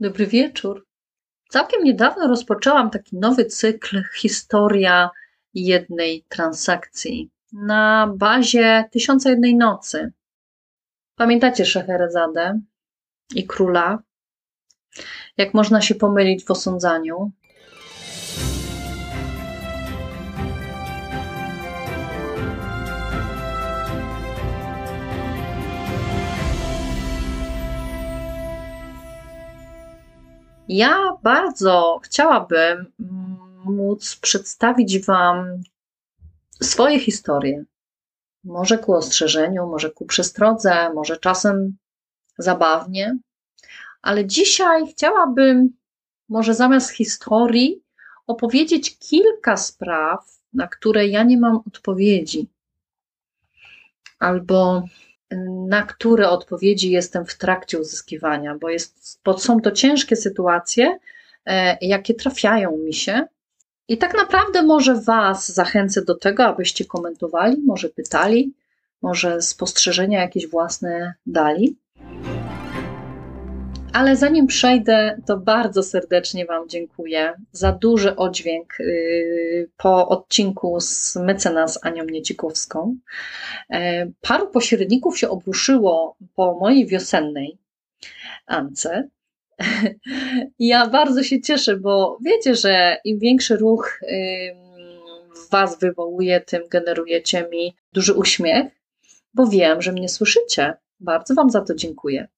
Dobry wieczór. Całkiem niedawno rozpoczęłam taki nowy cykl Historia jednej transakcji na bazie Tysiąca Jednej Nocy. Pamiętacie Szecherazadę i króla? Jak można się pomylić w osądzaniu? Ja bardzo chciałabym móc przedstawić Wam swoje historie. Może ku ostrzeżeniu, może ku przestrodze, może czasem zabawnie, ale dzisiaj chciałabym może zamiast historii opowiedzieć kilka spraw, na które ja nie mam odpowiedzi, albo na które odpowiedzi jestem w trakcie uzyskiwania, bo, jest, bo są to ciężkie sytuacje, e, jakie trafiają mi się. I tak naprawdę może Was zachęcę do tego, abyście komentowali, może pytali, może spostrzeżenia jakieś własne dali. Ale zanim przejdę, to bardzo serdecznie Wam dziękuję za duży oddźwięk y, po odcinku z mecenas Anią Niedzikowską. E, paru pośredników się obruszyło po mojej wiosennej Ance. Ja bardzo się cieszę, bo wiecie, że im większy ruch w Was wywołuje, tym generujecie mi duży uśmiech, bo wiem, że mnie słyszycie bardzo Wam za to dziękuję.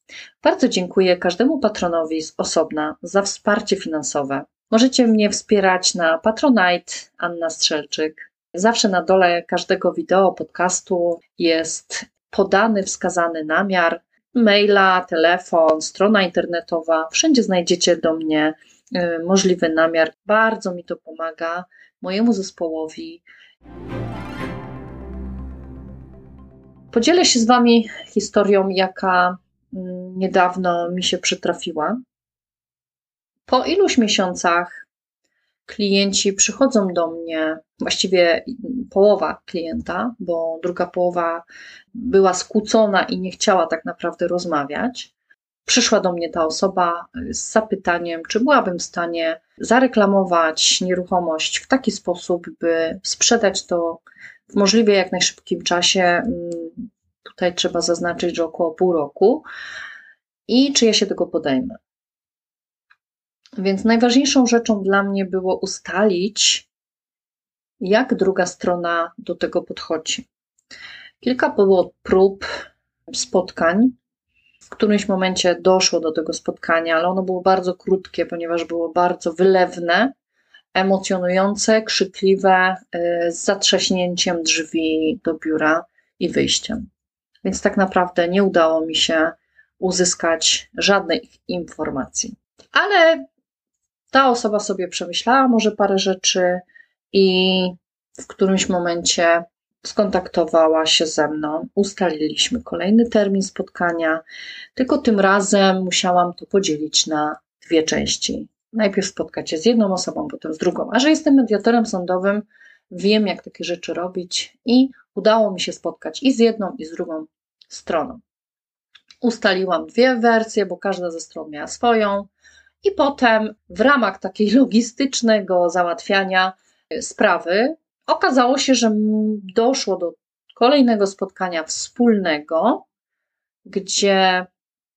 Bardzo dziękuję każdemu patronowi z osobna za wsparcie finansowe. Możecie mnie wspierać na Patronite Anna Strzelczyk. Zawsze na dole każdego wideo, podcastu jest podany, wskazany namiar maila, telefon, strona internetowa. Wszędzie znajdziecie do mnie y, możliwy namiar. Bardzo mi to pomaga, mojemu zespołowi. Podzielę się z Wami historią, jaka niedawno mi się przytrafiła. Po iluś miesiącach klienci przychodzą do mnie, właściwie połowa klienta, bo druga połowa była skłócona i nie chciała tak naprawdę rozmawiać. Przyszła do mnie ta osoba z zapytaniem, czy byłabym w stanie zareklamować nieruchomość w taki sposób, by sprzedać to w możliwie jak najszybkim czasie. Mm, tutaj trzeba zaznaczyć, że około pół roku. I czy ja się tego podejmę. Więc najważniejszą rzeczą dla mnie było ustalić, jak druga strona do tego podchodzi. Kilka było prób, spotkań. W którymś momencie doszło do tego spotkania, ale ono było bardzo krótkie, ponieważ było bardzo wylewne emocjonujące, krzykliwe, y, z zatrzaśnięciem drzwi do biura i wyjściem. Więc tak naprawdę nie udało mi się uzyskać żadnej informacji. Ale ta osoba sobie przemyślała może parę rzeczy i w którymś momencie skontaktowała się ze mną. Ustaliliśmy kolejny termin spotkania, tylko tym razem musiałam to podzielić na dwie części najpierw spotkać się z jedną osobą, potem z drugą. A że jestem mediatorem sądowym, wiem, jak takie rzeczy robić i udało mi się spotkać i z jedną, i z drugą stroną. Ustaliłam dwie wersje, bo każda ze stron miała swoją, i potem w ramach takiej logistycznego załatwiania e, sprawy okazało się, że doszło do kolejnego spotkania wspólnego, gdzie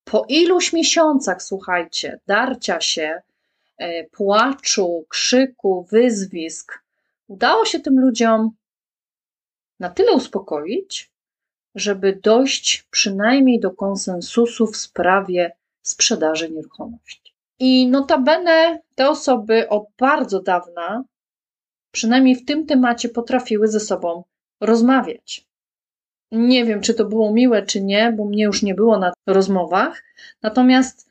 po iluś miesiącach, słuchajcie, darcia się, E, płaczu, krzyku, wyzwisk, udało się tym ludziom na tyle uspokoić, żeby dojść przynajmniej do konsensusu w sprawie sprzedaży nieruchomości. I notabene te osoby od bardzo dawna, przynajmniej w tym temacie, potrafiły ze sobą rozmawiać. Nie wiem, czy to było miłe, czy nie, bo mnie już nie było na rozmowach. Natomiast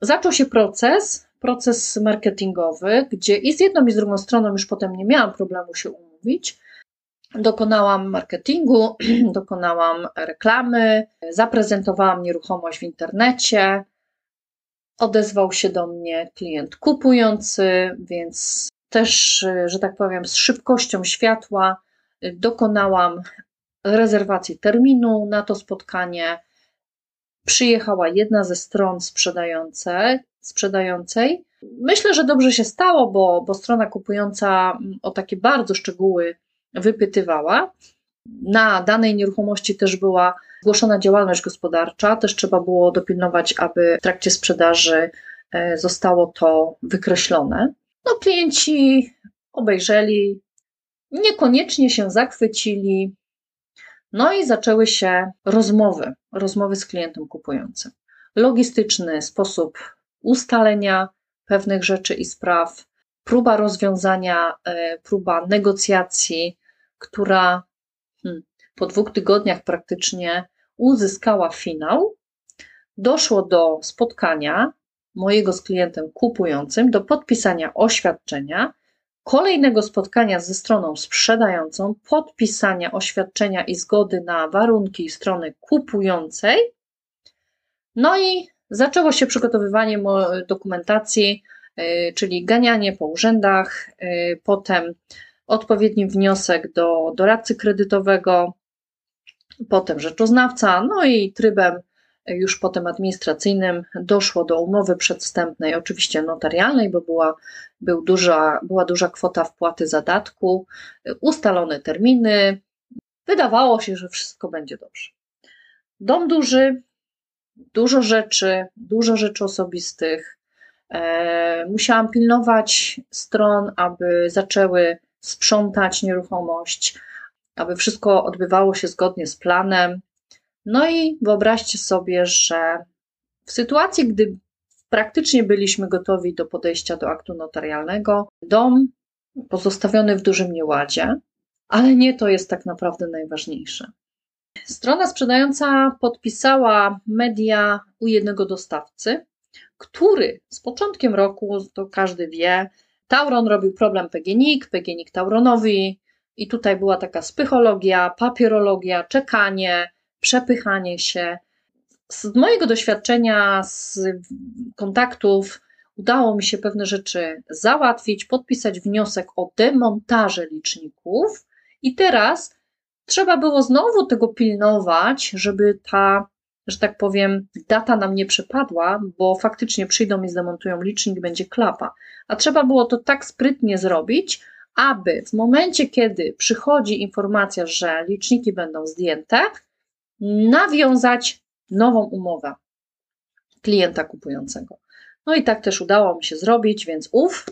zaczął się proces, proces marketingowy, gdzie i z jedną, i z drugą stroną już potem nie miałam problemu się umówić. Dokonałam marketingu, dokonałam reklamy, zaprezentowałam nieruchomość w internecie. Odezwał się do mnie klient kupujący, więc też, że tak powiem, z szybkością światła dokonałam rezerwacji terminu na to spotkanie. Przyjechała jedna ze stron sprzedającej sprzedającej. Myślę, że dobrze się stało, bo, bo strona kupująca o takie bardzo szczegóły wypytywała. Na danej nieruchomości też była zgłoszona działalność gospodarcza, też trzeba było dopilnować, aby w trakcie sprzedaży e, zostało to wykreślone. No, klienci obejrzeli, niekoniecznie się zachwycili, no i zaczęły się rozmowy, rozmowy z klientem kupującym. Logistyczny sposób ustalenia pewnych rzeczy i spraw, próba rozwiązania, e, próba negocjacji, która hmm, po dwóch tygodniach praktycznie uzyskała finał. Doszło do spotkania mojego z klientem kupującym, do podpisania oświadczenia, kolejnego spotkania ze stroną sprzedającą, podpisania oświadczenia i zgody na warunki strony kupującej. No i zaczęło się przygotowywanie dokumentacji, y, czyli ganianie po urzędach, y, potem odpowiedni wniosek do doradcy kredytowego, potem rzeczoznawca, no i trybem już potem administracyjnym doszło do umowy przedwstępnej, oczywiście notarialnej, bo była, był duża, była duża kwota wpłaty zadatku, ustalone terminy. Wydawało się, że wszystko będzie dobrze. Dom duży, dużo rzeczy, dużo rzeczy osobistych. E, musiałam pilnować stron, aby zaczęły sprzątać nieruchomość, aby wszystko odbywało się zgodnie z planem. No i wyobraźcie sobie, że w sytuacji, gdy praktycznie byliśmy gotowi do podejścia do aktu notarialnego, dom pozostawiony w dużym nieładzie, ale nie to jest tak naprawdę najważniejsze. Strona sprzedająca podpisała media u jednego dostawcy, który z początkiem roku, to każdy wie, Tauron robił problem PGNiG, PGNiG Tauronowi i tutaj była taka spychologia, papierologia, czekanie, przepychanie się. Z mojego doświadczenia, z kontaktów, udało mi się pewne rzeczy załatwić, podpisać wniosek o demontaże liczników, i teraz trzeba było znowu tego pilnować, żeby ta, że tak powiem, data nam nie przepadła, bo faktycznie przyjdą i zdemontują licznik, będzie klapa. A trzeba było to tak sprytnie zrobić, aby w momencie, kiedy przychodzi informacja, że liczniki będą zdjęte, nawiązać nową umowę klienta kupującego. No i tak też udało mi się zrobić, więc ów,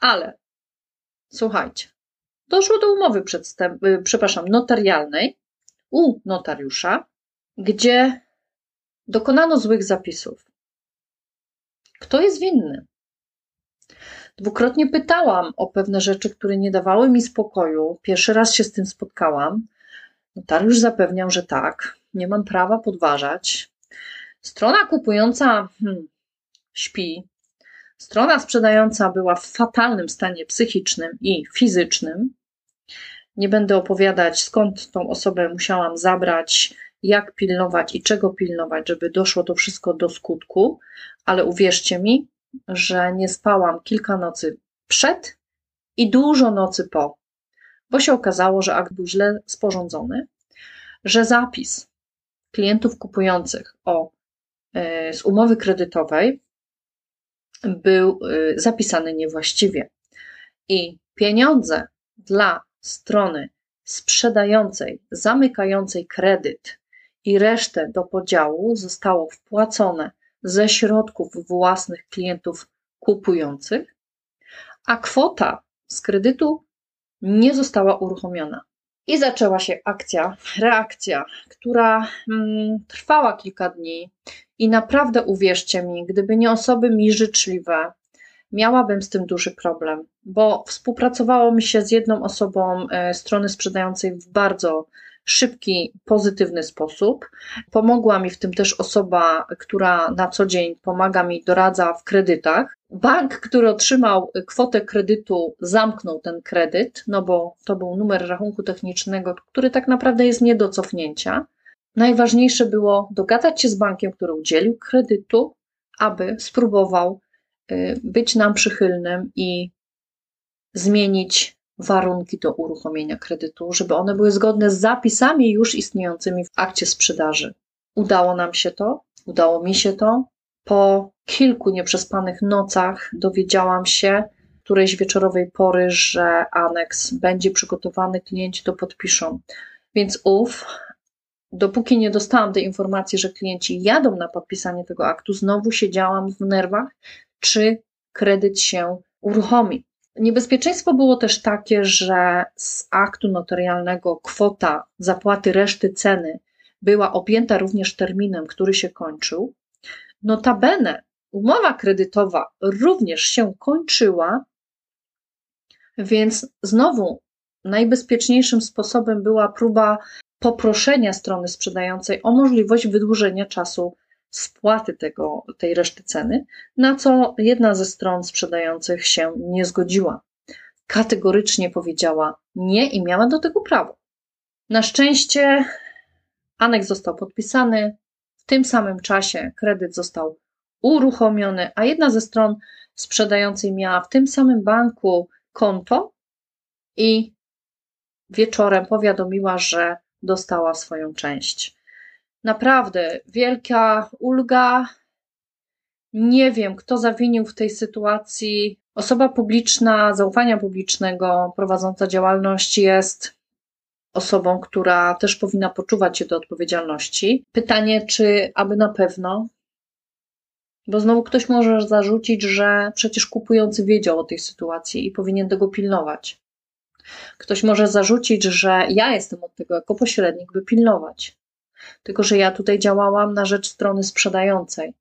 ale słuchajcie, doszło do umowy przedstęp, y, przepraszam, notarialnej u notariusza, gdzie dokonano złych zapisów. Kto jest winny? Dwukrotnie pytałam o pewne rzeczy, które nie dawały mi spokoju. Pierwszy raz się z tym spotkałam. Notariusz zapewniał, że tak, nie mam prawa podważać. Strona kupująca hmm, śpi. Strona sprzedająca była w fatalnym stanie psychicznym i fizycznym. Nie będę opowiadać, skąd tą osobę musiałam zabrać, jak pilnować i czego pilnować, żeby doszło to wszystko do skutku, ale uwierzcie mi, że nie spałam kilka nocy przed i dużo nocy po bo się okazało, że akt był źle sporządzony, że zapis klientów kupujących o, e, z umowy kredytowej był e, zapisany niewłaściwie. I pieniądze dla strony sprzedającej, zamykającej kredyt i resztę do podziału zostało wpłacone ze środków własnych klientów kupujących, a kwota z kredytu nie została uruchomiona. I zaczęła się akcja, reakcja, która mm, trwała kilka dni. I naprawdę uwierzcie mi, gdyby nie osoby mi życzliwe, miałabym z tym duży problem, bo współpracowało mi się z jedną osobą e, strony sprzedającej w bardzo szybki, pozytywny sposób. Pomogła mi w tym też osoba, która na co dzień pomaga mi, doradza w kredytach. Bank, który otrzymał kwotę kredytu, zamknął ten kredyt, no bo to był numer rachunku technicznego, który tak naprawdę jest nie do cofnięcia. Najważniejsze było dogadać się z bankiem, który udzielił kredytu, aby spróbował y, być nam przychylnym i zmienić warunki do uruchomienia kredytu, żeby one były zgodne z zapisami już istniejącymi w akcie sprzedaży. Udało nam się to, udało mi się to. Po kilku nieprzespanych nocach dowiedziałam się którejś wieczorowej pory, że aneks będzie przygotowany, klienci to podpiszą. Więc ów, dopóki nie dostałam tej informacji, że klienci jadą na podpisanie tego aktu, znowu siedziałam w nerwach, czy kredyt się uruchomi. Niebezpieczeństwo było też takie, że z aktu notarialnego kwota zapłaty reszty ceny była objęta również terminem, który się kończył. Notabene umowa kredytowa również się kończyła, więc znowu najbezpieczniejszym sposobem była próba poproszenia strony sprzedającej o możliwość wydłużenia czasu spłaty tego, tej reszty ceny, na co jedna ze stron sprzedających się nie zgodziła. Kategorycznie powiedziała nie i miała do tego prawo. Na szczęście aneks został podpisany, w tym samym czasie kredyt został uruchomiony, a jedna ze stron sprzedającej miała w tym samym banku konto i wieczorem powiadomiła, że dostała swoją część. Naprawdę wielka ulga. Nie wiem, kto zawinił w tej sytuacji. Osoba publiczna, zaufania publicznego, prowadząca działalność jest osobą, która też powinna poczuwać się do odpowiedzialności. Pytanie, czy aby na pewno, bo znowu ktoś może zarzucić, że przecież kupujący wiedział o tej sytuacji i powinien tego pilnować. Ktoś może zarzucić, że ja jestem od tego jako pośrednik, by pilnować. Tylko, że ja tutaj działałam na rzecz strony sprzedającej.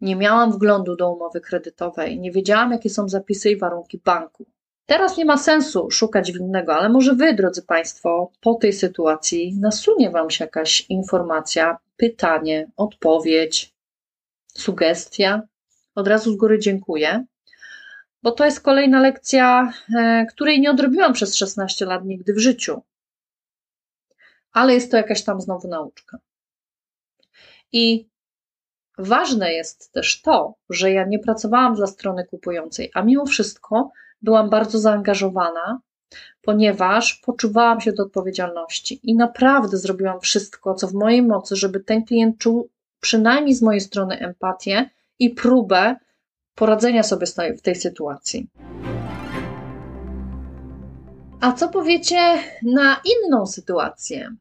Nie miałam wglądu do umowy kredytowej, nie wiedziałam, jakie są zapisy i warunki banku. Teraz nie ma sensu szukać winnego, ale może Wy, drodzy Państwo, po tej sytuacji nasunie Wam się jakaś informacja, pytanie, odpowiedź, sugestia. Od razu z góry dziękuję, bo to jest kolejna lekcja, e, której nie odrobiłam przez 16 lat nigdy w życiu ale jest to jakaś tam znowu nauczka. I ważne jest też to, że ja nie pracowałam dla strony kupującej, a mimo wszystko byłam bardzo zaangażowana, ponieważ poczuwałam się do odpowiedzialności i naprawdę zrobiłam wszystko, co w mojej mocy, żeby ten klient czuł przynajmniej z mojej strony empatię i próbę poradzenia sobie w tej sytuacji. A co powiecie na inną sytuację?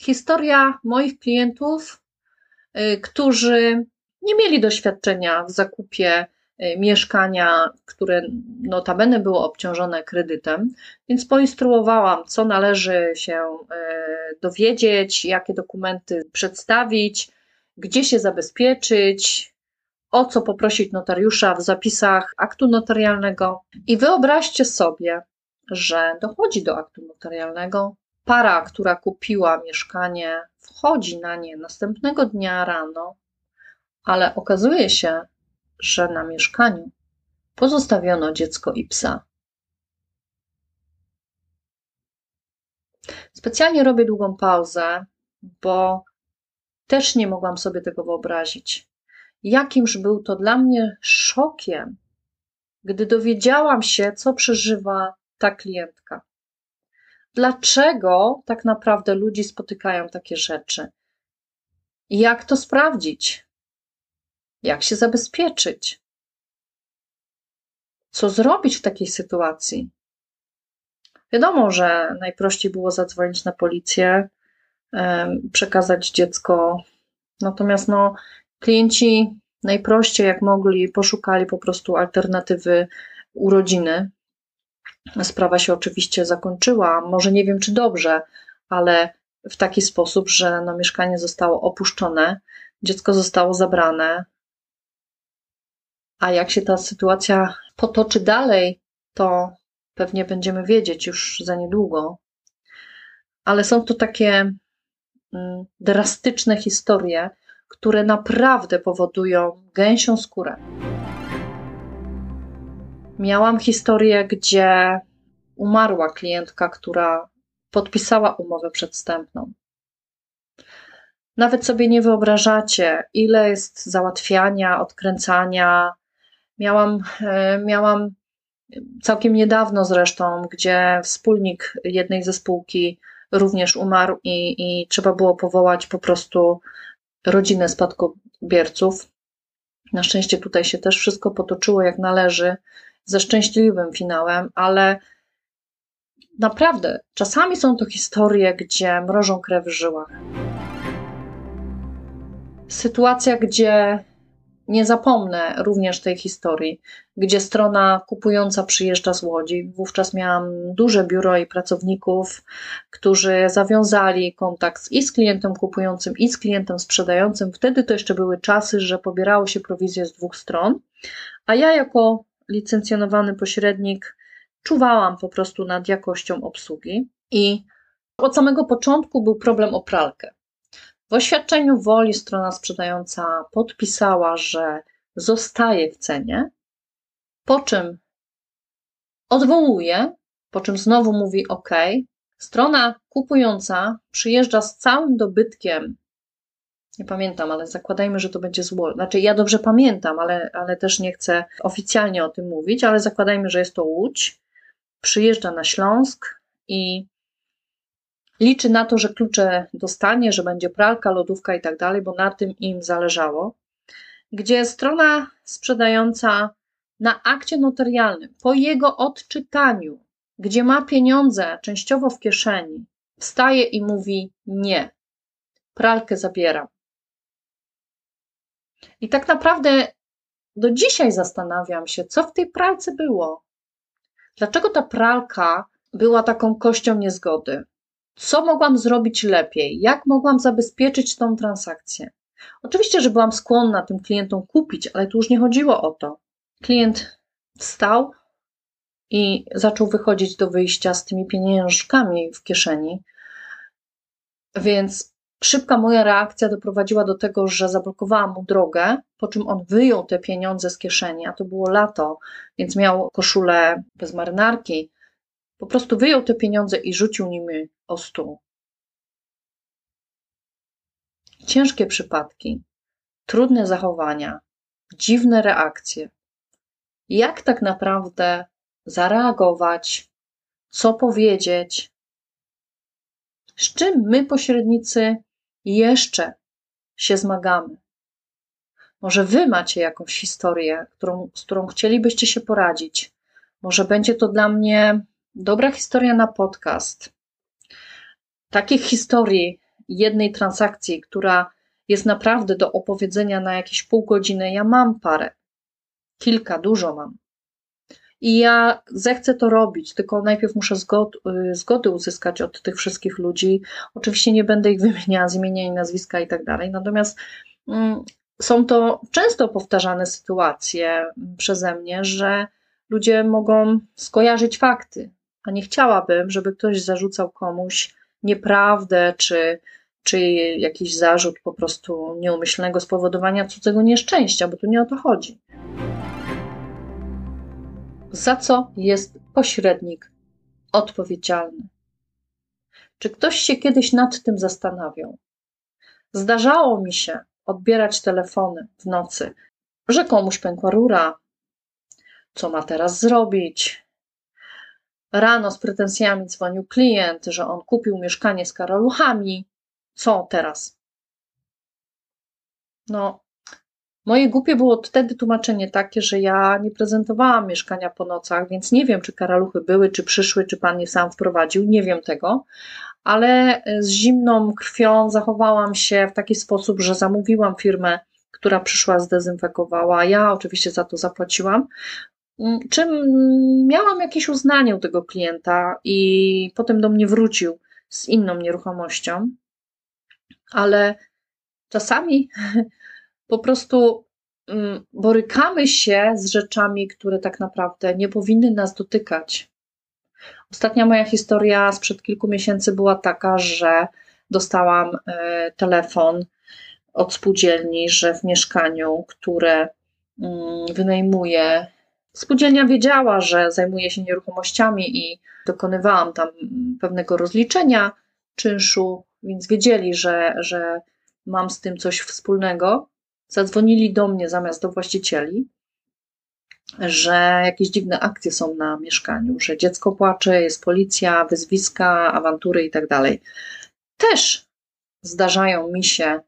Historia moich klientów, y, którzy nie mieli doświadczenia w zakupie y, mieszkania, które notabene było obciążone kredytem, więc poinstruowałam, co należy się y, dowiedzieć, jakie dokumenty przedstawić, gdzie się zabezpieczyć, o co poprosić notariusza w zapisach aktu notarialnego. I wyobraźcie sobie, że dochodzi do aktu notarialnego, para, która kupiła mieszkanie, wchodzi na nie następnego dnia rano, ale okazuje się, że na mieszkaniu pozostawiono dziecko i psa. Specjalnie robię długą pauzę, bo też nie mogłam sobie tego wyobrazić. Jakimż był to dla mnie szokiem, gdy dowiedziałam się, co przeżywa ta klientka dlaczego tak naprawdę ludzi spotykają takie rzeczy. Jak to sprawdzić? Jak się zabezpieczyć? Co zrobić w takiej sytuacji? Wiadomo, że najprościej było zadzwonić na policję, przekazać dziecko. Natomiast no, klienci najprościej jak mogli poszukali po prostu alternatywy urodziny, Sprawa się oczywiście zakończyła, może nie wiem czy dobrze, ale w taki sposób, że no, mieszkanie zostało opuszczone, dziecko zostało zabrane. A jak się ta sytuacja potoczy dalej, to pewnie będziemy wiedzieć już za niedługo. Ale są to takie mm, drastyczne historie, które naprawdę powodują gęsią skórę. Miałam historię, gdzie umarła klientka, która podpisała umowę przedstępną. Nawet sobie nie wyobrażacie, ile jest załatwiania, odkręcania. Miałam, e, miałam całkiem niedawno zresztą, gdzie wspólnik jednej ze spółki również umarł i, i trzeba było powołać po prostu rodzinę spadkobierców. Na szczęście tutaj się też wszystko potoczyło jak należy, ze szczęśliwym finałem, ale naprawdę czasami są to historie, gdzie mrożą krew w żyłach. Sytuacja, gdzie nie zapomnę również tej historii, gdzie strona kupująca przyjeżdża z Łodzi. Wówczas miałam duże biuro i pracowników, którzy zawiązali kontakt i z klientem kupującym, i z klientem sprzedającym. Wtedy to jeszcze były czasy, że pobierało się prowizję z dwóch stron, a ja jako licencjonowany pośrednik czuwałam po prostu nad jakością obsługi i od samego początku był problem o pralkę. W oświadczeniu woli strona sprzedająca podpisała, że zostaje w cenie, po czym odwołuje, po czym znowu mówi OK. Strona kupująca przyjeżdża z całym dobytkiem. Nie pamiętam, ale zakładajmy, że to będzie zło. Znaczy, ja dobrze pamiętam, ale, ale też nie chcę oficjalnie o tym mówić, ale zakładajmy, że jest to Łódź. Przyjeżdża na Śląsk i liczy na to, że klucze dostanie, że będzie pralka, lodówka i tak dalej, bo na tym im zależało. Gdzie strona sprzedająca na akcie notarialnym, po jego odczytaniu, gdzie ma pieniądze częściowo w kieszeni, wstaje i mówi: Nie, pralkę zabieram. I tak naprawdę do dzisiaj zastanawiam się, co w tej pralce było. Dlaczego ta pralka była taką kością niezgody? Co mogłam zrobić lepiej? Jak mogłam zabezpieczyć tą transakcję? Oczywiście, że byłam skłonna tym klientom kupić, ale tu już nie chodziło o to. Klient wstał i zaczął wychodzić do wyjścia z tymi pieniążkami w kieszeni. Więc szybka moja reakcja doprowadziła do tego, że zablokowałam mu drogę, po czym on wyjął te pieniądze z kieszeni, a to było lato, więc miał koszulę bez marynarki. Po prostu wyjął te pieniądze i rzucił nimi o stół. Ciężkie przypadki, trudne zachowania, dziwne reakcje. Jak tak naprawdę zareagować, co powiedzieć, z czym my, pośrednicy, jeszcze się zmagamy. Może wy macie jakąś historię, którą, z którą chcielibyście się poradzić. Może będzie to dla mnie dobra historia na podcast. Takich historii jednej transakcji, która jest naprawdę do opowiedzenia na jakieś pół godziny, ja mam parę. Kilka, dużo mam. I ja zechcę to robić, tylko najpierw muszę zgod, y, zgody uzyskać od tych wszystkich ludzi. Oczywiście nie będę ich wymieniała z imienia i nazwiska i tak dalej. Natomiast mm, są to często powtarzane sytuacje przeze mnie, że ludzie mogą skojarzyć fakty, a nie chciałabym, żeby ktoś zarzucał komuś nieprawdę czy, czy jakiś zarzut po prostu nieumyślnego spowodowania cudzego nieszczęścia, bo tu nie o to chodzi. Za co jest pośrednik odpowiedzialny? Czy ktoś się kiedyś nad tym zastanawiał? Zdarzało mi się odbierać telefony w nocy, że komuś pękła rura, co ma teraz zrobić, Rano z pretensjami dzwonił klient, że on kupił mieszkanie z karaluchami. Co teraz? No, moje głupie było wtedy tłumaczenie takie, że ja nie prezentowałam mieszkania po nocach, więc nie wiem, czy karaluchy były, czy przyszły, czy pan je sam wprowadził, nie wiem tego, ale z zimną krwią zachowałam się w taki sposób, że zamówiłam firmę, która przyszła, zdezynfekowała. Ja oczywiście za to zapłaciłam, Mm, czym miałam jakieś uznanie u tego klienta i potem do mnie wrócił z inną nieruchomością, ale czasami po prostu mm, borykamy się z rzeczami, które tak naprawdę nie powinny nas dotykać. Ostatnia moja historia sprzed kilku miesięcy była taka, że dostałam e, telefon od spółdzielni, że w mieszkaniu, które mm, wynajmuje Spółdzielnia wiedziała, że zajmuję się nieruchomościami i dokonywałam tam pewnego rozliczenia czynszu, więc wiedzieli, że, że mam z tym coś wspólnego. Zadzwonili do mnie zamiast do właścicieli, że jakieś dziwne akcje są na mieszkaniu, że dziecko płacze, jest policja, wyzwiska, awantury i tak dalej. Też zdarzają mi się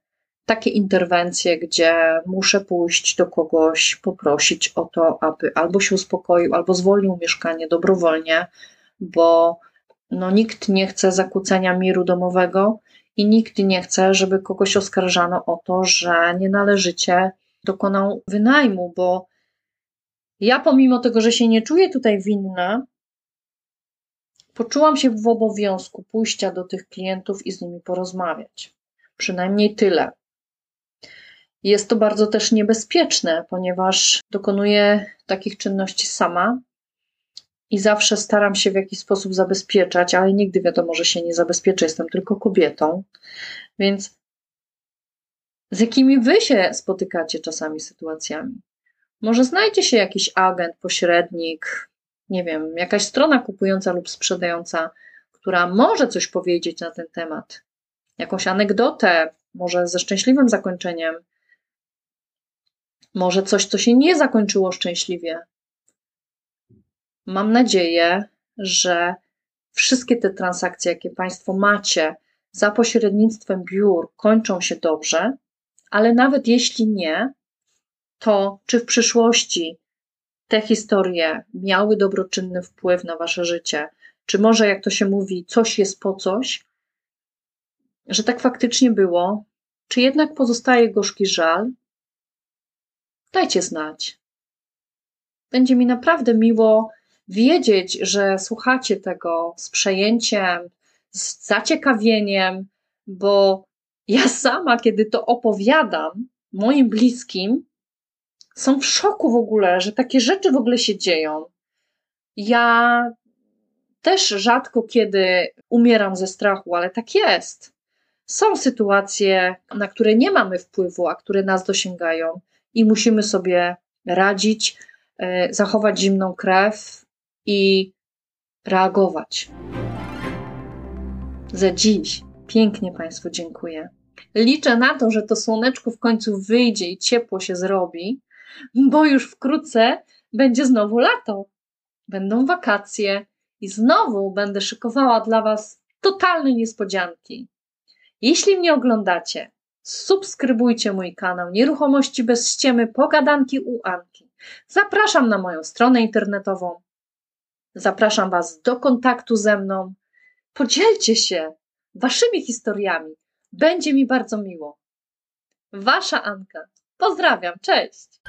takie interwencje, gdzie muszę pójść do kogoś, poprosić o to, aby albo się uspokoił, albo zwolnił mieszkanie dobrowolnie, bo no, nikt nie chce zakłócenia miru domowego i nikt nie chce, żeby kogoś oskarżano o to, że nienależycie dokonał wynajmu, bo ja pomimo tego, że się nie czuję tutaj winna, poczułam się w obowiązku pójścia do tych klientów i z nimi porozmawiać. Przynajmniej tyle. Jest to bardzo też niebezpieczne, ponieważ dokonuję takich czynności sama i zawsze staram się w jakiś sposób zabezpieczać, ale nigdy wiadomo, że się nie zabezpieczę, jestem tylko kobietą. Więc z jakimi wy się spotykacie czasami sytuacjami? Może znajdzie się jakiś agent, pośrednik, nie wiem, jakaś strona kupująca lub sprzedająca, która może coś powiedzieć na ten temat, jakąś anegdotę, może ze szczęśliwym zakończeniem, może coś, co się nie zakończyło szczęśliwie. Mam nadzieję, że wszystkie te transakcje, jakie Państwo macie za pośrednictwem biur, kończą się dobrze, ale nawet jeśli nie, to czy w przyszłości te historie miały dobroczynny wpływ na Wasze życie, czy może, jak to się mówi, coś jest po coś, że tak faktycznie było, czy jednak pozostaje gorzki żal, dajcie znać. Będzie mi naprawdę miło wiedzieć, że słuchacie tego z przejęciem, z zaciekawieniem, bo ja sama, kiedy to opowiadam moim bliskim, są w szoku w ogóle, że takie rzeczy w ogóle się dzieją. Ja też rzadko kiedy umieram ze strachu, ale tak jest. Są sytuacje, na które nie mamy wpływu, a które nas dosięgają i musimy sobie radzić, e, zachować zimną krew i reagować. Za dziś pięknie Państwu dziękuję. Liczę na to, że to słoneczko w końcu wyjdzie i ciepło się zrobi, bo już wkrótce będzie znowu lato. Będą wakacje i znowu będę szykowała dla Was totalne niespodzianki. Jeśli mnie oglądacie, subskrybujcie mój kanał Nieruchomości bez ściemy, pogadanki u Anki. Zapraszam na moją stronę internetową. Zapraszam Was do kontaktu ze mną. Podzielcie się Waszymi historiami. Będzie mi bardzo miło. Wasza Anka. Pozdrawiam, cześć.